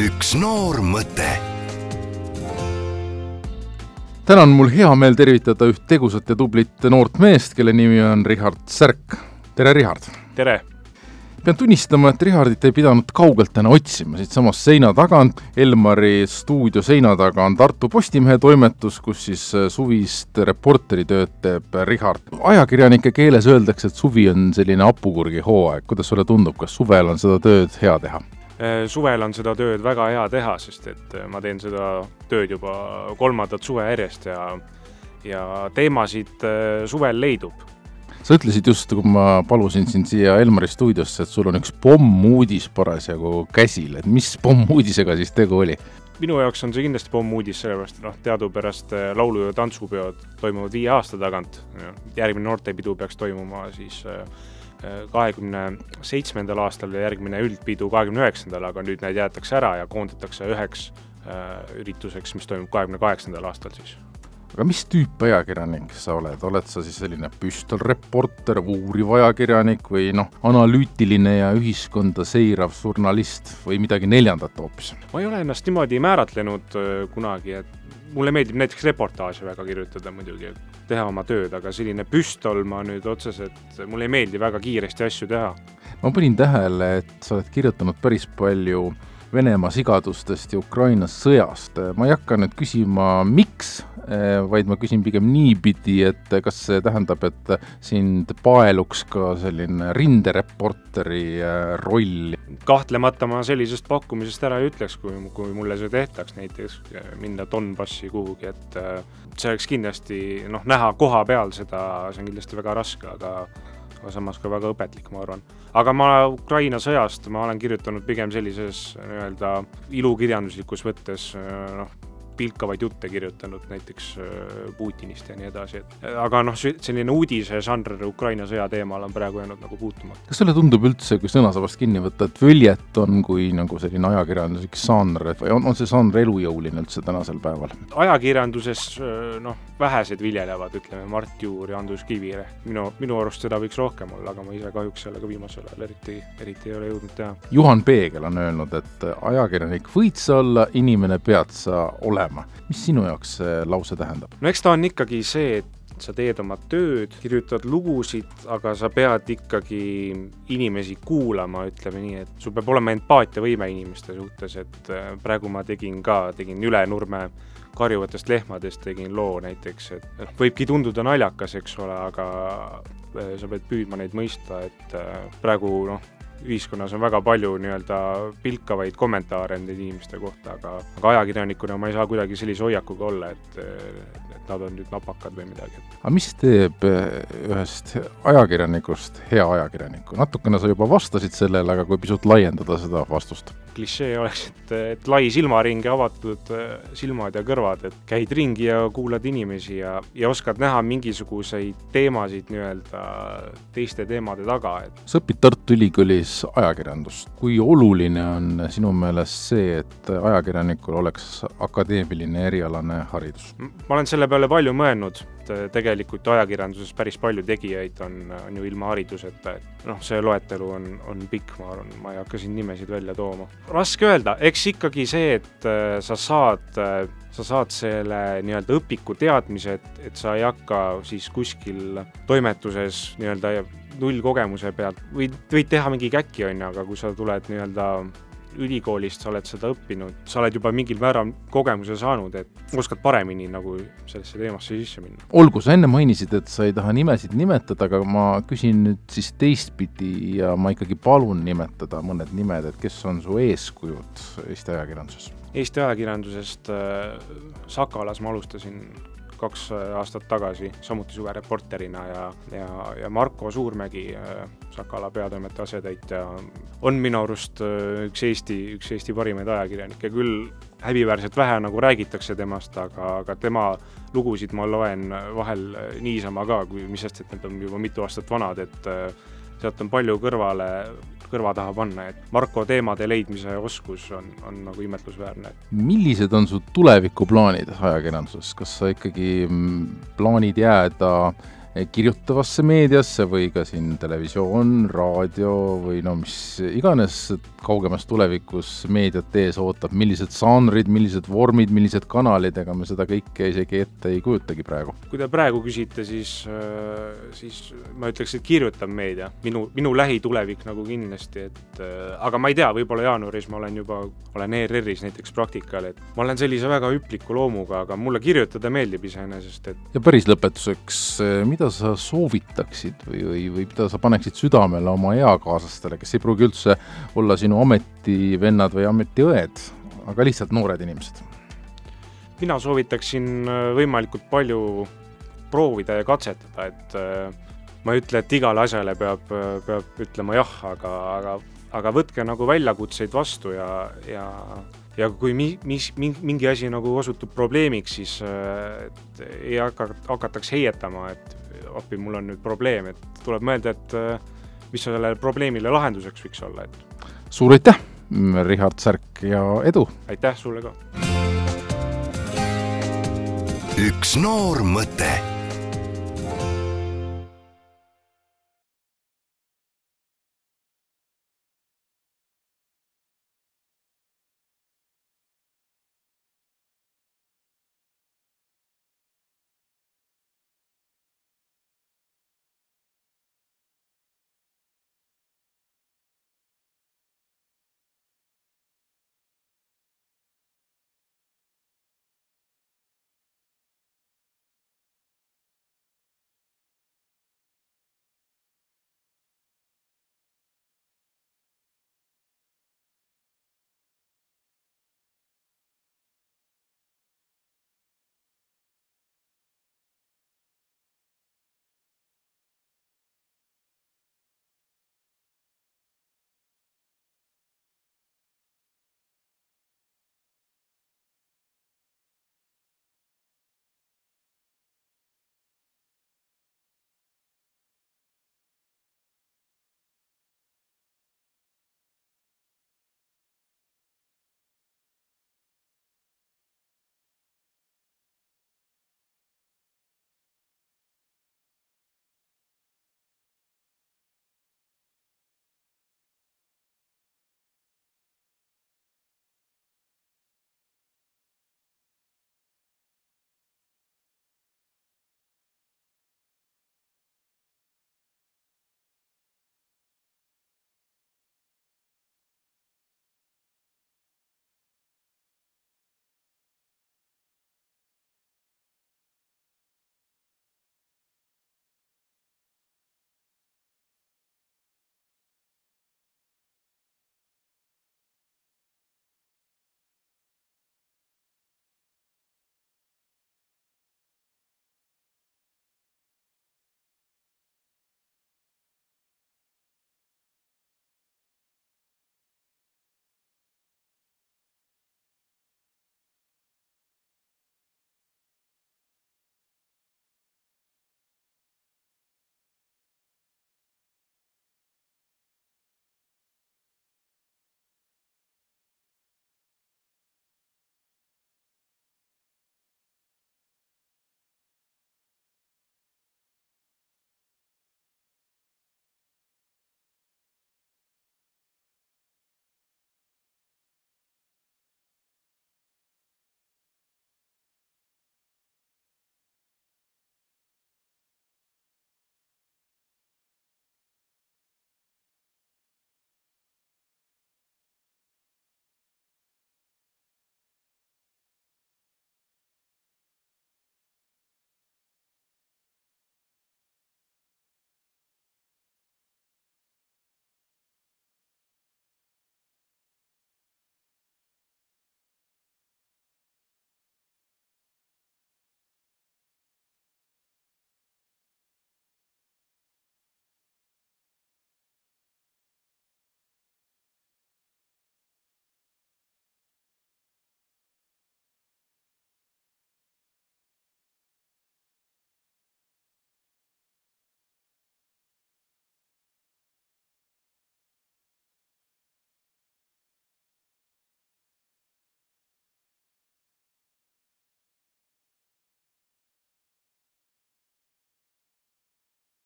üks noor mõte. täna on mul hea meel tervitada üht tegusat ja tublit noort meest, kelle nimi on Richard Särk. tere, Richard! tere! pean tunnistama, et Richardit ei pidanud kaugelt täna otsima, siitsamast seina tagant, Elmari stuudio seina taga on Tartu Postimehe toimetus, kus siis suvist reporteritööd teeb Richard. ajakirjanike keeles öeldakse, et suvi on selline hapukurgi hooaeg, kuidas sulle tundub, kas suvel on seda tööd hea teha? Suvel on seda tööd väga hea teha, sest et ma teen seda tööd juba kolmandat suve järjest ja ja teemasid suvel leidub. Sa ütlesid just, kui ma palusin sind siia Elmari stuudiosse, et sul on üks pommuudis parasjagu käsil, et mis pommuudisega siis tegu oli? minu jaoks on see kindlasti pommuudis, sellepärast noh, teadupärast äh, laulu- ja tantsupeod toimuvad viie aasta tagant, järgmine noortepidu peaks toimuma siis äh, äh, kahekümne seitsmendal aastal ja järgmine üldpidu kahekümne üheksandal, aga nüüd need jäetakse ära ja koondatakse üheks ürituseks, mis toimub kahekümne kaheksandal aastal siis aga mis tüüp ajakirjanik sa oled, oled sa siis selline püstolreporter, uuriv ajakirjanik või noh, analüütiline ja ühiskonda seirav žurnalist või midagi neljandat hoopis? ma ei ole ennast niimoodi määratlenud äh, kunagi, et mulle meeldib näiteks reportaaže väga kirjutada muidugi, et teha oma tööd, aga selline püstol ma nüüd otseselt, mulle ei meeldi väga kiiresti asju teha. ma panin tähele, et sa oled kirjutanud päris palju Venemaa sigadustest ja Ukraina sõjast. ma ei hakka nüüd küsima, miks, vaid ma küsin pigem niipidi, et kas see tähendab, et sind paeluks ka selline rindereporteri eh, roll? kahtlemata ma sellisest pakkumisest ära ei ütleks, kui, kui mulle see tehtaks, näiteks eh, minna Donbassi kuhugi, et see oleks kindlasti noh, näha koha peal seda, see on kindlasti väga raske, aga aga samas ka väga õpetlik, ma arvan. aga ma Ukraina sõjast, ma olen kirjutanud pigem sellises nii-öelda ilukirjanduslikus võttes, noh, pilkavaid jutte kirjutanud näiteks äh, Putinist ja nii edasi, et aga noh, selline uudise žanr Ukraina sõja teemal on praegu jäänud nagu puutumata. kas sulle tundub üldse, kui sõnasabast kinni võtta, et följeton kui nagu selline ajakirjanduslik žanr, või on, on see žanr elujõuline üldse tänasel päeval? ajakirjanduses äh, noh, vähesed viljelevad, ütleme Mart Juur ja Andrus Kivirähk, minu, minu arust seda võiks rohkem olla, aga ma ise kahjuks sellega viimasel ajal eriti, eriti ei ole jõudnud teha. Juhan Peegel on öelnud, et ajakirjanik võid sa olla, inimene pead sa olema olema. mis sinu jaoks see lause tähendab? no eks ta on ikkagi see, et sa teed oma tööd, kirjutad lugusid, aga sa pead ikkagi inimesi kuulama, ütleme nii, et sul peab olema empaatiavõime inimeste suhtes, et äh, praegu ma tegin ka, tegin Ülenurme karjuvatest lehmadest tegin loo näiteks, et noh, võibki tunduda naljakas, eks ole, aga äh, sa pead püüdma neid mõista, et äh, praegu noh, ühiskonnas on väga palju nii-öelda pilkavaid kommentaare nende inimeste kohta, aga, aga ajakirjanikuna ma ei saa kuidagi sellise hoiakuga olla, et, et nad on nüüd napakad või midagi. aga mis teeb eh, ühest ajakirjanikust hea ajakirjaniku? natukene sa juba vastasid sellele, aga kui pisut laiendada seda vastust klišee oleks, et, et lai silmaring ja avatud äh, silmad ja kõrvad, et käid ringi ja kuulad inimesi ja, ja oskad näha mingisuguseid teemasid nii-öelda teiste teemade taga, et sa õpid Tartu Ülikoolis ajakirjandust. kui oluline on sinu meelest see, et ajakirjanikul oleks akadeemiline erialane haridus? ma olen selle peale palju mõelnud et äh, tegelikult ajakirjanduses päris palju tegijaid on, on ju ilma hariduseta, et noh, see loetelu on, on pikk, ma arvan, ma ei hakka siin nimesid välja tooma. raske öelda, eks ikkagi see, et äh, sa saad, äh, sa saad selle nii-öelda õpiku teadmise, et, et sa ei hakka siis kuskil toimetuses nii-öelda nullkogemuse pealt, võid, võid teha mingi käki, on ju, aga kui sa tuled nii-öelda ülikoolist sa oled seda õppinud, sa oled juba mingil määral kogemuse saanud, et oskad paremini nagu sellesse teemasse sisse minna. olgu, sa enne mainisid, et sa ei taha nimesid nimetada, aga ma küsin nüüd siis teistpidi ja ma ikkagi palun nimetada mõned nimed, et kes on su eeskujud Eesti ajakirjanduses? Eesti ajakirjandusest äh, Sakalas ma alustasin kaks äh, aastat tagasi, samuti suvereporterina ja, ja, ja Marko Suurmägi, äh, Sakala peatoimetaja asetäitja, on minu arust äh, üks Eesti, üks Eesti parimaid ajakirjanikke, küll häbiväärselt vähe nagu räägitakse temast, aga, aga tema lugusid ma loen vahel niisama ka, kui, mis sest, et need on juba mitu aastat vanad, et sealt on palju kõrvale, kõrva taha panna, et Marko teemade leidmise oskus on, on nagu imetlusväärne. millised on su tulevikuplaanid ajakirjanduses, kas sa ikkagi mm, plaanid jääda kirjutavasse meediasse või ka siin televisioon, raadio või no mis iganes kaugemas tulevikus meediat ees ootab, millised žanrid, millised vormid, millised kanalid, ega me seda kõike isegi ette ei kujutagi praegu. kui te praegu küsite, siis, siis ma ütleks, et kirjutav meedia, minu, minu lähitulevik nagu kindlasti, et aga ma ei tea, võib-olla jaanuaris ma olen juba, olen ERR-is näiteks praktikal, et ma olen sellise väga hüpliku loomuga, aga mulle kirjutada meeldib iseenesest, et ja päris lõpetuseks, mida sa soovitaksid või, või, või mida sa paneksid südamele oma eakaaslastele, kes ei pruugi üldse olla sinu ametivennad või ametiõed, aga lihtsalt noored inimesed? mina soovitaksin äh, võimalikult palju proovida ja katsetada, et äh, ma ei ütle, et igale asjale peab, äh, peab ütlema jah, aga, aga, aga võtke nagu väljakutseid vastu ja, ja ja kui mi-, mis, mingi asi nagu osutub probleemiks, siis et ei hakka, hakataks heietama, et appi, mul on nüüd probleem, et tuleb mõelda, et mis sellele probleemile lahenduseks võiks olla, et suur aitäh, Richard Särk ja edu! aitäh sulle ka! üks noor mõte